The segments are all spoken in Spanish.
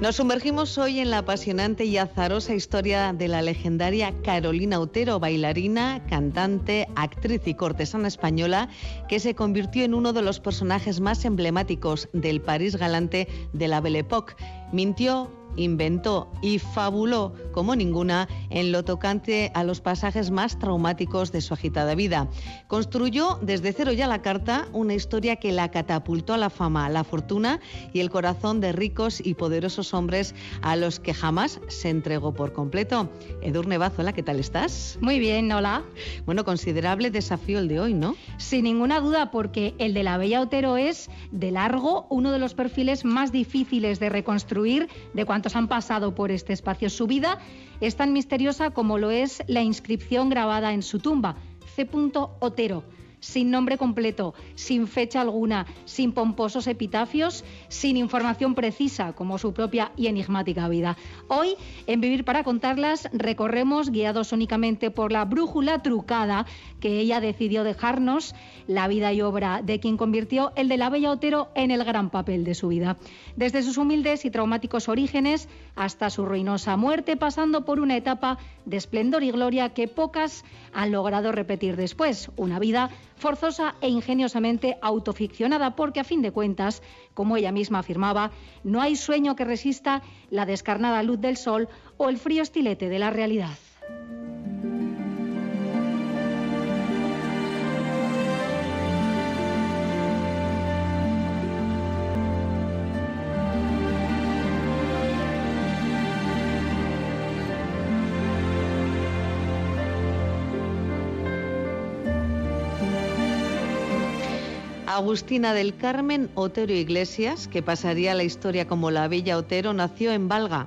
Nos sumergimos hoy en la apasionante y azarosa historia de la legendaria Carolina Otero, bailarina, cantante, actriz y cortesana española, que se convirtió en uno de los personajes más emblemáticos del París galante de la Belle Époque. Mintió, inventó y fabuló como ninguna en lo tocante a los pasajes más traumáticos de su agitada vida. Construyó desde cero ya la carta una historia que la catapultó a la fama, la fortuna y el corazón de ricos y poderosos hombres a los que jamás se entregó por completo. Edurne Bazola, ¿qué tal estás? Muy bien, hola. Bueno, considerable desafío el de hoy, ¿no? Sin ninguna duda, porque el de la Bella Otero es, de largo, uno de los perfiles más difíciles de reconstruir de han pasado por este espacio. Su vida es tan misteriosa como lo es la inscripción grabada en su tumba, C. Otero sin nombre completo, sin fecha alguna, sin pomposos epitafios, sin información precisa, como su propia y enigmática vida. Hoy, en Vivir para Contarlas, recorremos, guiados únicamente por la brújula trucada que ella decidió dejarnos, la vida y obra de quien convirtió el de la Bella Otero en el gran papel de su vida. Desde sus humildes y traumáticos orígenes hasta su ruinosa muerte, pasando por una etapa de esplendor y gloria que pocas han logrado repetir después. Una vida forzosa e ingeniosamente autoficcionada, porque a fin de cuentas, como ella misma afirmaba, no hay sueño que resista la descarnada luz del sol o el frío estilete de la realidad. Agustina del Carmen Otero Iglesias, que pasaría la historia como la Bella Otero, nació en Valga,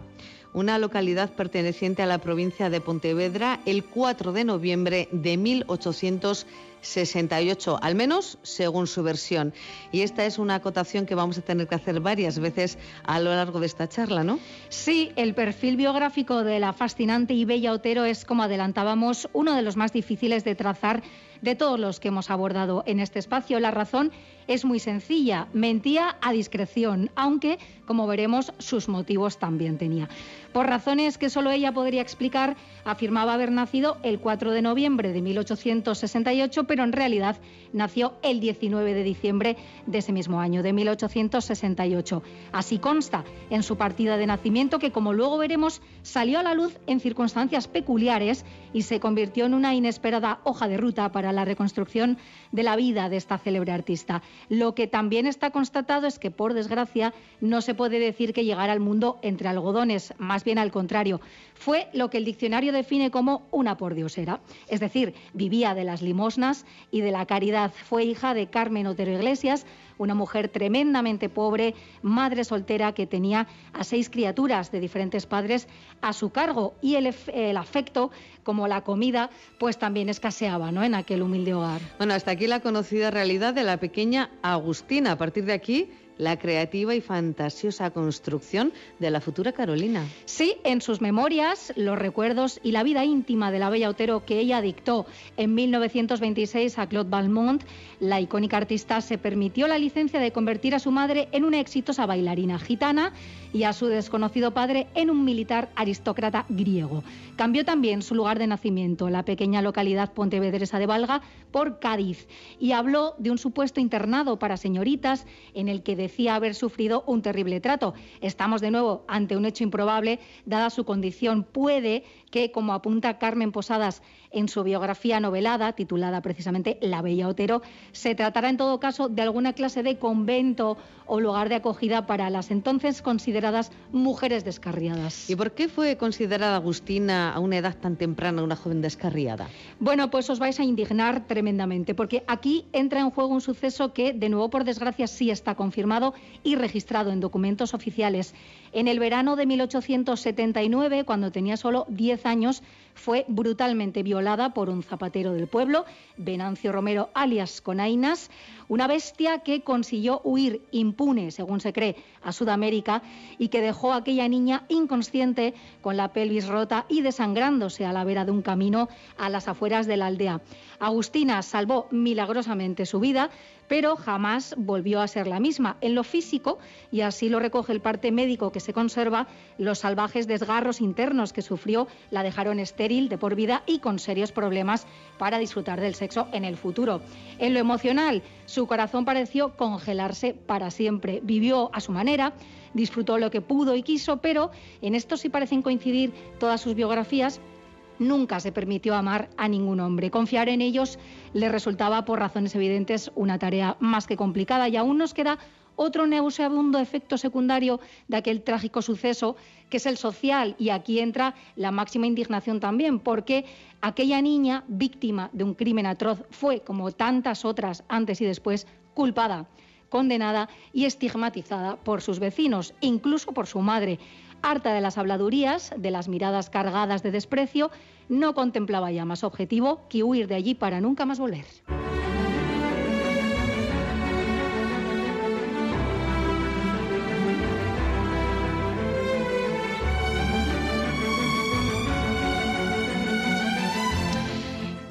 una localidad perteneciente a la provincia de Pontevedra, el 4 de noviembre de 1868, al menos según su versión. Y esta es una acotación que vamos a tener que hacer varias veces a lo largo de esta charla, ¿no? Sí, el perfil biográfico de la fascinante y bella Otero es, como adelantábamos, uno de los más difíciles de trazar de todos los que hemos abordado en este espacio. La razón es muy sencilla, mentía a discreción, aunque, como veremos, sus motivos también tenía. Por razones que solo ella podría explicar, afirmaba haber nacido el 4 de noviembre de 1868, pero en realidad nació el 19 de diciembre de ese mismo año, de 1868. Así consta en su partida de nacimiento que, como luego veremos, salió a la luz en circunstancias peculiares y se convirtió en una inesperada hoja de ruta para la reconstrucción de la vida de esta célebre artista. Lo que también está constatado es que, por desgracia, no se puede decir que llegara al mundo entre algodones, más bien al contrario. Fue lo que el diccionario define como una pordiosera, es decir, vivía de las limosnas y de la caridad. Fue hija de Carmen Otero Iglesias, una mujer tremendamente pobre, madre soltera que tenía a seis criaturas de diferentes padres a su cargo y el, afecto, como la comida, pues también escaseaba ¿no? en aquel humilde hogar. Bueno, hasta aquí la conocida realidad de la pequeña Agustina. A partir de aquí la creativa y fantasiosa construcción de la futura Carolina. Sí, en sus memorias, los recuerdos y la vida íntima de la bella Otero que ella dictó en 1926 a Claude Balmont, la icónica artista se permitió la licencia de convertir a su madre en una exitosa bailarina gitana y a su desconocido padre en un militar aristócrata griego. Cambió también su lugar de nacimiento, la pequeña localidad pontevedresa de Valga, por Cádiz y habló de un supuesto internado para señoritas en el que parecía haber sufrido un terrible trato. Estamos de nuevo ante un hecho improbable, dada su condición. Puede que, como apunta Carmen Posadas en su biografía novelada, titulada precisamente La Bella Otero, se tratará en todo caso de alguna clase de convento o lugar de acogida para las entonces consideradas mujeres descarriadas. ¿Y por qué fue considerada Agustina a una edad tan temprana una joven descarriada? Bueno, pues os vais a indignar tremendamente, porque aquí entra en juego un suceso que, de nuevo por desgracia, sí está confirmado y registrado en documentos oficiales. En el verano de 1879, cuando tenía solo 10 años, fue brutalmente violada por un zapatero del pueblo, Venancio Romero alias Conainas, una bestia que consiguió huir impune, según se cree, a Sudamérica y que dejó a aquella niña inconsciente con la pelvis rota y desangrándose a la vera de un camino a las afueras de la aldea. Agustina salvó milagrosamente su vida, pero jamás volvió a ser la misma. En lo físico, y así lo recoge el parte médico que se conserva, los salvajes desgarros internos que sufrió la dejaron estéril de por vida y con serios problemas para disfrutar del sexo en el futuro. En lo emocional, su corazón pareció congelarse para siempre. Vivió a su manera, disfrutó lo que pudo y quiso, pero en esto sí parecen coincidir todas sus biografías nunca se permitió amar a ningún hombre. Confiar en ellos le resultaba, por razones evidentes, una tarea más que complicada y aún nos queda otro nauseabundo efecto secundario de aquel trágico suceso, que es el social. Y aquí entra la máxima indignación también, porque aquella niña, víctima de un crimen atroz, fue, como tantas otras antes y después, culpada condenada y estigmatizada por sus vecinos, incluso por su madre. Harta de las habladurías, de las miradas cargadas de desprecio, no contemplaba ya más objetivo que huir de allí para nunca más volver.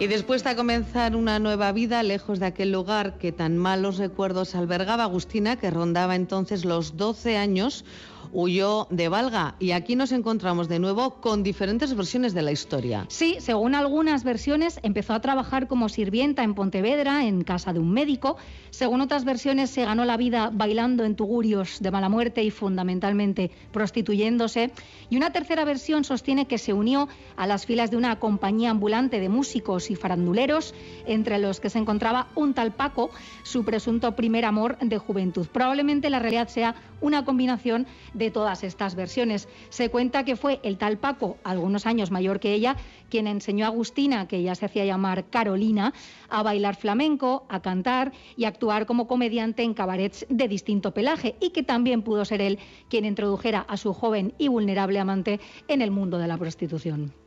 Y después de comenzar una nueva vida lejos de aquel lugar que tan malos recuerdos albergaba, Agustina, que rondaba entonces los 12 años, huyó de Valga y aquí nos encontramos de nuevo con diferentes versiones de la historia. Sí, según algunas versiones empezó a trabajar como sirvienta en Pontevedra, en casa de un médico. Según otras versiones se ganó la vida bailando en tugurios de mala muerte y fundamentalmente prostituyéndose. Y una tercera versión sostiene que se unió a las filas de una compañía ambulante de músicos y faranduleros, entre los que se encontraba un tal Paco, su presunto primer amor de juventud. Probablemente la realidad sea una combinación de todas estas versiones. Se cuenta que fue el tal Paco, algunos años mayor que ella, quien enseñó a Agustina, que ella se hacía llamar Carolina, a bailar flamenco, a cantar y a actuar como comediante en cabarets de distinto pelaje y que también pudo ser él quien introdujera a su joven y vulnerable amante en el mundo de la prostitución.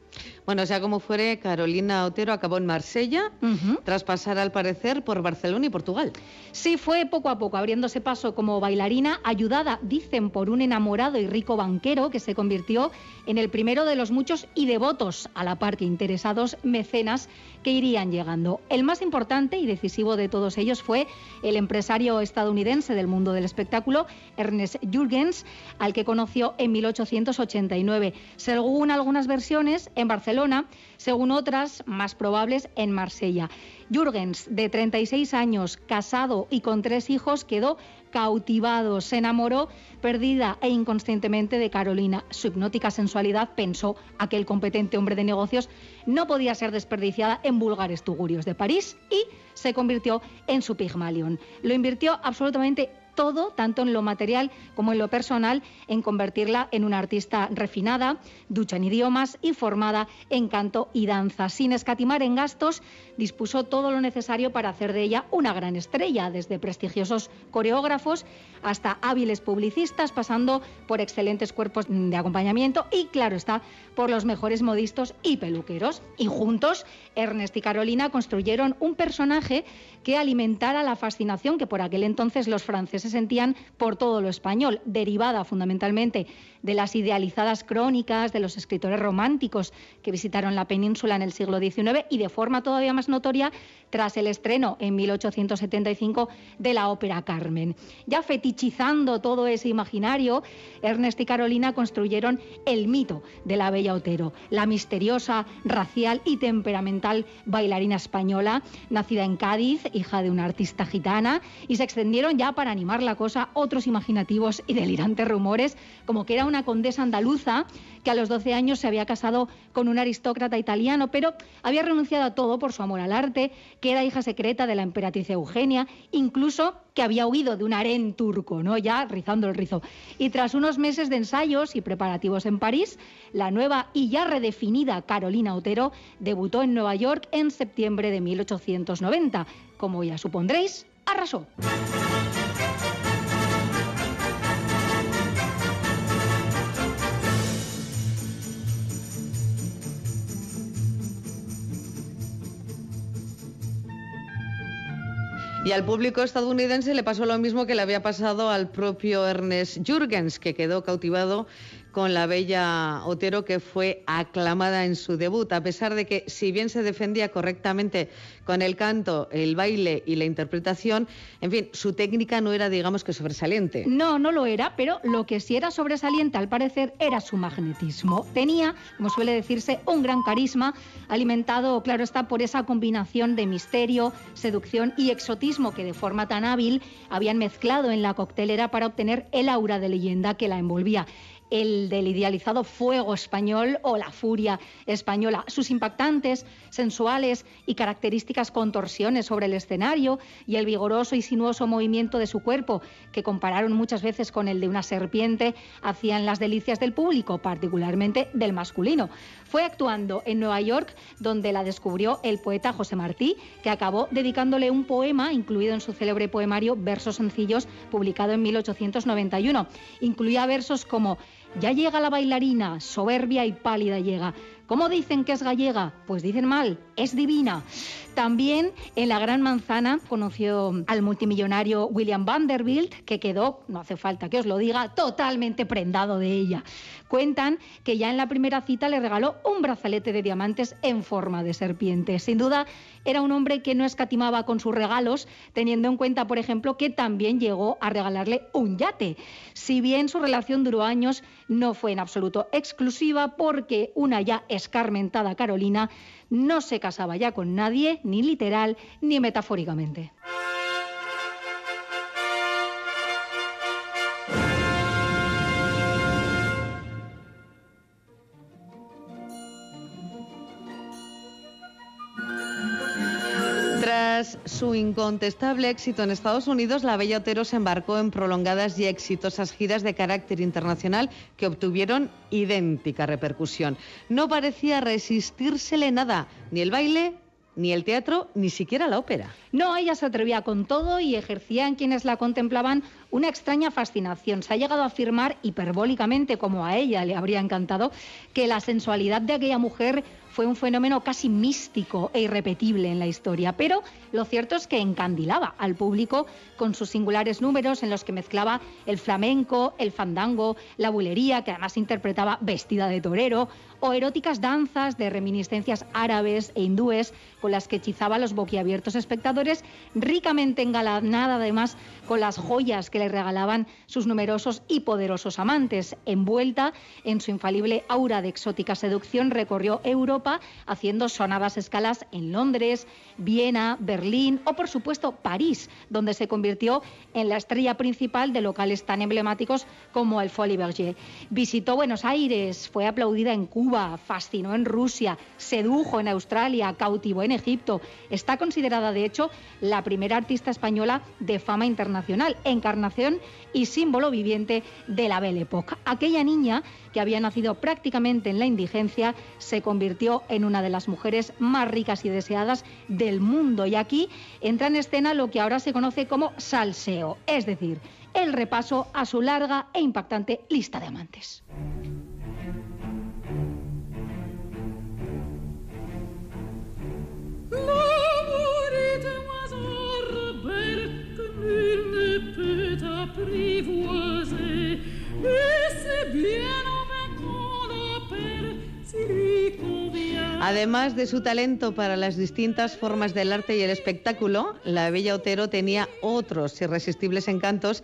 Bueno, sea como fuere, Carolina Otero acabó en Marsella, tras pasar al parecer por Barcelona y Portugal. Sí, fue poco a poco abriéndose paso como bailarina, ayudada, dicen, por un enamorado y rico banquero que se convirtió en el primero de los muchos y devotos, a la par que interesados mecenas que irían llegando. El más importante y decisivo de todos ellos fue el empresario estadounidense del mundo del espectáculo, Ernest Jürgens, al que conoció en 1889. Según algunas versiones, en Barcelona, según otras más probables, en Marsella. Jürgens, de 36 años, casado y con tres hijos, quedó cautivado, se enamoró perdida e inconscientemente de Carolina. Su hipnótica sensualidad pensó aquel competente hombre de negocios no podía ser desperdiciada en vulgares tugurios de París y se convirtió en su Pigmalion. Lo invirtió absolutamente todo, tanto en lo material como en lo personal, en convertirla en una artista refinada, ducha en idiomas y formada en canto y danza. Sin escatimar en gastos, dispuso todo lo necesario para hacer de ella una gran estrella, desde prestigiosos coreógrafos hasta hábiles publicistas, pasando por excelentes cuerpos de acompañamiento y, claro está, por los mejores modistos y peluqueros. Y juntos, Ernest y Carolina construyeron un personaje que alimentara la fascinación que por aquel entonces los franceses sentían por todo lo español, derivada fundamentalmente de las idealizadas crónicas de los escritores románticos que visitaron la península en el siglo XIX y de forma todavía más notoria tras el estreno en 1875 de la ópera Carmen. Ya fetichizando todo ese imaginario, Ernest y Carolina construyeron el mito de la Bella Otero, la misteriosa, racial y temperamental bailarina española, nacida en Cádiz, hija de una artista gitana, y se extendieron ya para animar la cosa otros imaginativos y delirantes rumores, como que era una condesa andaluza que a los 12 años se había casado con un aristócrata italiano, pero había renunciado a todo por su amor al arte, que era hija secreta de la emperatriz Eugenia, incluso que había huido de un harén turco, ¿no? Ya rizando el rizo. Y tras unos meses de ensayos y preparativos en París, la nueva y ya redefinida Carolina Otero debutó en Nueva York en septiembre de 1890. Como ya supondréis, arrasó. Y al público estadounidense le pasó lo mismo que le había pasado al propio Ernest Jürgens, que quedó cautivado con la bella Otero que fue aclamada en su debut, a pesar de que si bien se defendía correctamente con el canto, el baile y la interpretación, en fin, su técnica no era, digamos que, sobresaliente. No, no lo era, pero lo que sí era sobresaliente, al parecer, era su magnetismo. Tenía, como suele decirse, un gran carisma, alimentado, claro está, por esa combinación de misterio, seducción y exotismo que de forma tan hábil habían mezclado en la coctelera para obtener el aura de leyenda que la envolvía el del idealizado fuego español o la furia española. Sus impactantes, sensuales y características contorsiones sobre el escenario y el vigoroso y sinuoso movimiento de su cuerpo, que compararon muchas veces con el de una serpiente, hacían las delicias del público, particularmente del masculino. Fue actuando en Nueva York donde la descubrió el poeta José Martí, que acabó dedicándole un poema incluido en su célebre poemario Versos sencillos, publicado en 1891. Incluía versos como ya llega la bailarina, soberbia y pálida llega. ¿Cómo dicen que es gallega? Pues dicen mal, es divina. También en La Gran Manzana conoció al multimillonario William Vanderbilt, que quedó, no hace falta que os lo diga, totalmente prendado de ella. Cuentan que ya en la primera cita le regaló un brazalete de diamantes en forma de serpiente. Sin duda, era un hombre que no escatimaba con sus regalos, teniendo en cuenta, por ejemplo, que también llegó a regalarle un yate. Si bien su relación duró años, no fue en absoluto exclusiva porque una ya escarmentada Carolina no se casaba ya con nadie, ni literal ni metafóricamente. Su incontestable éxito en Estados Unidos, la Bella Otero se embarcó en prolongadas y exitosas giras de carácter internacional que obtuvieron idéntica repercusión. No parecía resistírsele nada, ni el baile, ni el teatro, ni siquiera la ópera. No, ella se atrevía con todo y ejercía en quienes la contemplaban una extraña fascinación. Se ha llegado a afirmar hiperbólicamente, como a ella le habría encantado, que la sensualidad de aquella mujer fue un fenómeno casi místico e irrepetible en la historia, pero lo cierto es que encandilaba al público con sus singulares números en los que mezclaba el flamenco, el fandango, la bulería, que además interpretaba vestida de torero, o eróticas danzas de reminiscencias árabes e hindúes con las que hechizaba a los boquiabiertos espectadores, ricamente engalanada además con las joyas que le regalaban sus numerosos y poderosos amantes. Envuelta en su infalible aura de exótica seducción, recorrió Europa haciendo sonadas escalas en Londres, Viena, Berlín o por supuesto París, donde se convirtió en la estrella principal de locales tan emblemáticos como el Folie Berger. Visitó Buenos Aires, fue aplaudida en Cuba, fascinó en Rusia, sedujo en Australia, cautivó en Egipto. Está considerada, de hecho, la primera artista española de fama internacional, encarnación y símbolo viviente de la Belle Époque. Aquella niña que había nacido prácticamente en la indigencia se convirtió en una de las mujeres más ricas y deseadas del mundo. Y aquí entra en escena lo que ahora se conoce como salseo, es decir, el repaso a su larga e impactante lista de amantes. Además de su talento para las distintas formas del arte y el espectáculo, la bella Otero tenía otros irresistibles encantos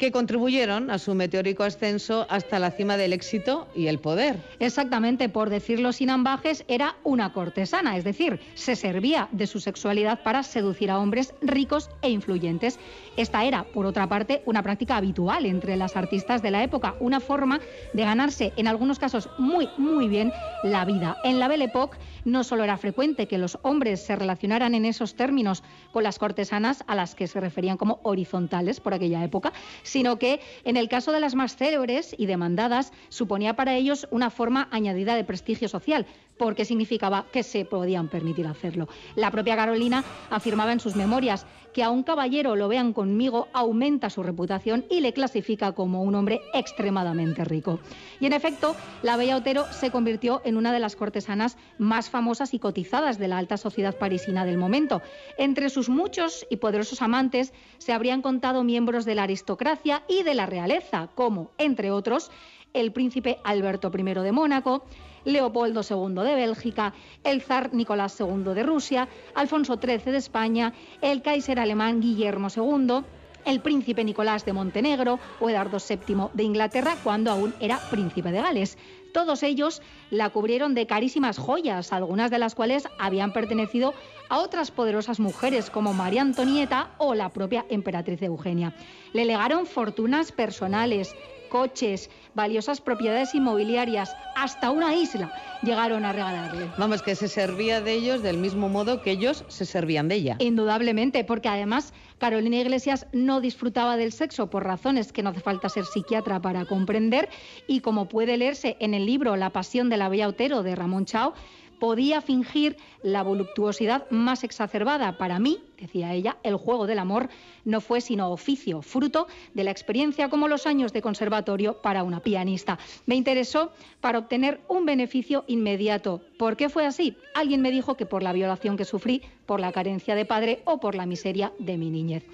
que contribuyeron a su meteórico ascenso hasta la cima del éxito y el poder. Exactamente, por decirlo sin ambajes, era una cortesana, es decir, se servía de su sexualidad para seducir a hombres ricos e influyentes. Esta era, por otra parte, una práctica habitual entre las artistas de la época, una forma de ganarse, en algunos casos muy, muy bien, la vida. En la Belle Époque no solo era frecuente que los hombres se relacionaran en esos términos con las cortesanas a las que se referían como horizontales por aquella época, sino que en el caso de las más célebres y demandadas suponía para ellos una forma añadida de prestigio social, porque significaba que se podían permitir hacerlo. La propia Carolina afirmaba en sus memorias que a un caballero lo vean conmigo aumenta su reputación y le clasifica como un hombre extremadamente rico. Y en efecto, la Bella Otero se convirtió en una de las cortesanas más famosas y cotizadas de la alta sociedad parisina del momento. Entre sus muchos y poderosos amantes se habrían contado miembros de la aristocracia y de la realeza, como, entre otros, el príncipe Alberto I de Mónaco, Leopoldo II de Bélgica, el zar Nicolás II de Rusia, Alfonso XIII de España, el kaiser alemán Guillermo II, el príncipe Nicolás de Montenegro o Eduardo VII de Inglaterra cuando aún era príncipe de Gales. Todos ellos la cubrieron de carísimas joyas, algunas de las cuales habían pertenecido a otras poderosas mujeres como María Antonieta o la propia emperatriz Eugenia. Le legaron fortunas personales, coches, valiosas propiedades inmobiliarias, hasta una isla llegaron a regalarle. Vamos, que se servía de ellos del mismo modo que ellos se servían de ella. Indudablemente, porque además Carolina Iglesias no disfrutaba del sexo por razones que no hace falta ser psiquiatra para comprender y como puede leerse en el libro La pasión de la Bella Otero de Ramón Chao, podía fingir la voluptuosidad más exacerbada. Para mí, decía ella, el juego del amor no fue sino oficio, fruto de la experiencia como los años de conservatorio para una pianista. Me interesó para obtener un beneficio inmediato. ¿Por qué fue así? Alguien me dijo que por la violación que sufrí, por la carencia de padre o por la miseria de mi niñez.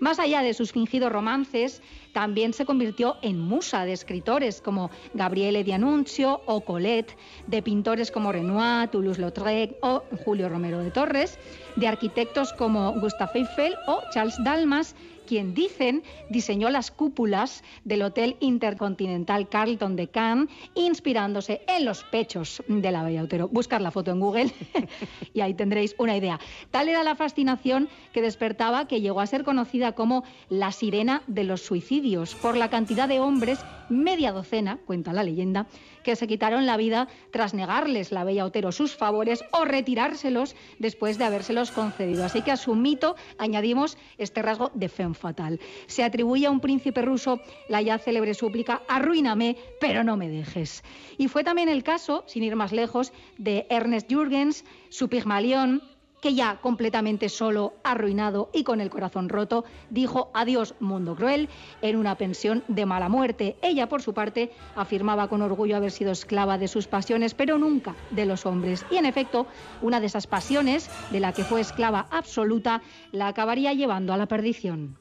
Más allá de sus fingidos romances, también se convirtió en musa de escritores como Gabriele D'Annunzio o Colette, de pintores como Renoir, Toulouse-Lautrec o Julio Romero de Torres, de arquitectos como Gustave Eiffel o Charles Dalmas quien dicen diseñó las cúpulas del Hotel Intercontinental Carlton de Cannes, inspirándose en los pechos de la Bella Otero. Buscar la foto en Google y ahí tendréis una idea. Tal era la fascinación que despertaba que llegó a ser conocida como la sirena de los suicidios por la cantidad de hombres, media docena, cuenta la leyenda, que se quitaron la vida tras negarles la Bella Otero sus favores o retirárselos después de habérselos concedido. Así que a su mito añadimos este rasgo de fe fatal. Se atribuye a un príncipe ruso la ya célebre súplica Arruíname, pero no me dejes. Y fue también el caso, sin ir más lejos, de Ernest Jürgens, su Pigmalión, que ya completamente solo, arruinado y con el corazón roto, dijo adiós mundo cruel en una pensión de mala muerte. Ella, por su parte, afirmaba con orgullo haber sido esclava de sus pasiones, pero nunca de los hombres. Y en efecto, una de esas pasiones, de la que fue esclava absoluta, la acabaría llevando a la perdición.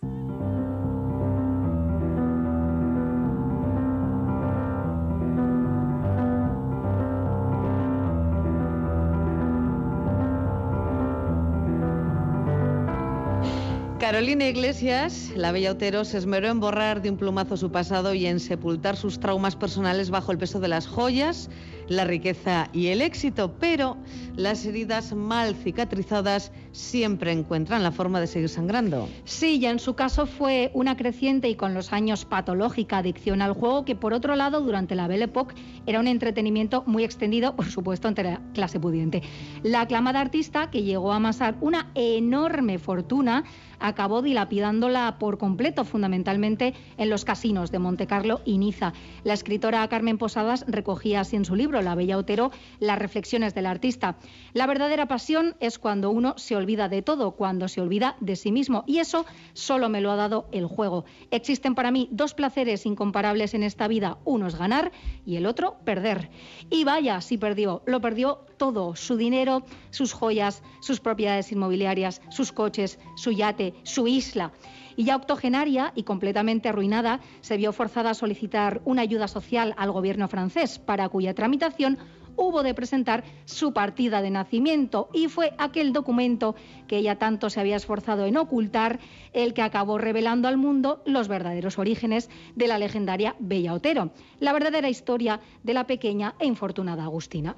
Carolina Iglesias, la bella Otero, se esmeró en borrar de un plumazo su pasado y en sepultar sus traumas personales bajo el peso de las joyas, la riqueza y el éxito, pero las heridas mal cicatrizadas siempre encuentran la forma de seguir sangrando. Sí, ya en su caso fue una creciente y con los años patológica adicción al juego que por otro lado durante la Belle Époque era un entretenimiento muy extendido, por supuesto, entre la clase pudiente. La aclamada artista, que llegó a amasar una enorme fortuna, acabó dilapidándola por completo, fundamentalmente en los casinos de Montecarlo y Niza. La escritora Carmen Posadas recogía así en su libro La Bella Otero las reflexiones del artista. La verdadera pasión es cuando uno se olvida de todo, cuando se olvida de sí mismo. Y eso solo me lo ha dado el juego. Existen para mí dos placeres incomparables en esta vida. Uno es ganar y el otro perder. Y vaya, si perdió. Lo perdió todo. Su dinero, sus joyas, sus propiedades inmobiliarias, sus coches, su yate, su isla y ya octogenaria y completamente arruinada, se vio forzada a solicitar una ayuda social al gobierno francés, para cuya tramitación hubo de presentar su partida de nacimiento y fue aquel documento que ella tanto se había esforzado en ocultar el que acabó revelando al mundo los verdaderos orígenes de la legendaria Bella Otero, la verdadera historia de la pequeña e infortunada Agustina.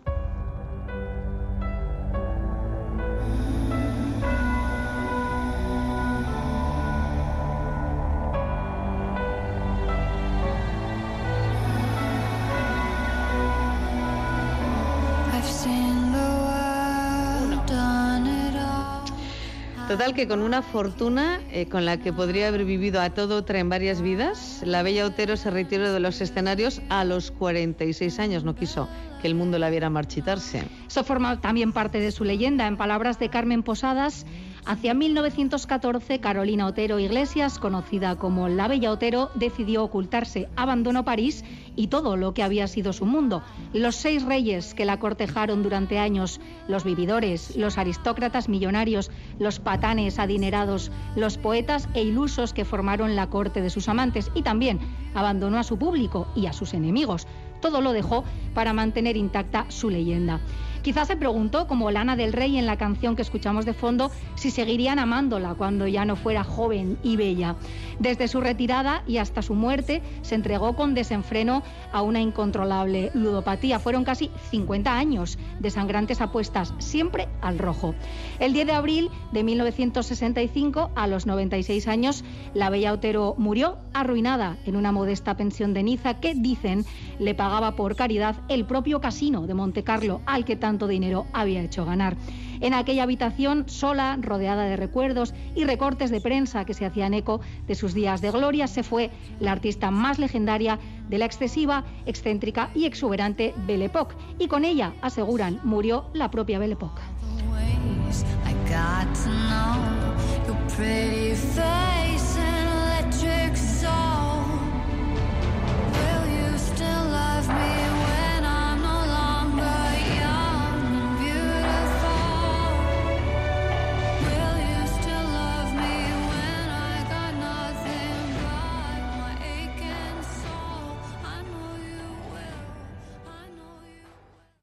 Total que con una fortuna eh, con la que podría haber vivido a todo otra en varias vidas, la bella Otero se retiró de los escenarios a los 46 años. No quiso que el mundo la viera marchitarse. Eso forma también parte de su leyenda. En palabras de Carmen Posadas, Hacia 1914, Carolina Otero Iglesias, conocida como la Bella Otero, decidió ocultarse, abandonó París y todo lo que había sido su mundo. Los seis reyes que la cortejaron durante años, los vividores, los aristócratas millonarios, los patanes adinerados, los poetas e ilusos que formaron la corte de sus amantes y también abandonó a su público y a sus enemigos. Todo lo dejó para mantener intacta su leyenda. Quizás se preguntó, como Lana del Rey en la canción que escuchamos de fondo, si seguirían amándola cuando ya no fuera joven y bella. Desde su retirada y hasta su muerte, se entregó con desenfreno a una incontrolable ludopatía. Fueron casi 50 años de sangrantes apuestas, siempre al rojo. El 10 de abril de 1965, a los 96 años, la bella Otero murió arruinada en una modesta pensión de Niza que, dicen, le pagaba por caridad el propio casino de Montecarlo al que tanto dinero había hecho ganar. En aquella habitación, sola, rodeada de recuerdos y recortes de prensa que se hacían eco de sus días de gloria, se fue la artista más legendaria de la excesiva, excéntrica y exuberante Belle Époque. Y con ella, aseguran, murió la propia Belle Époque.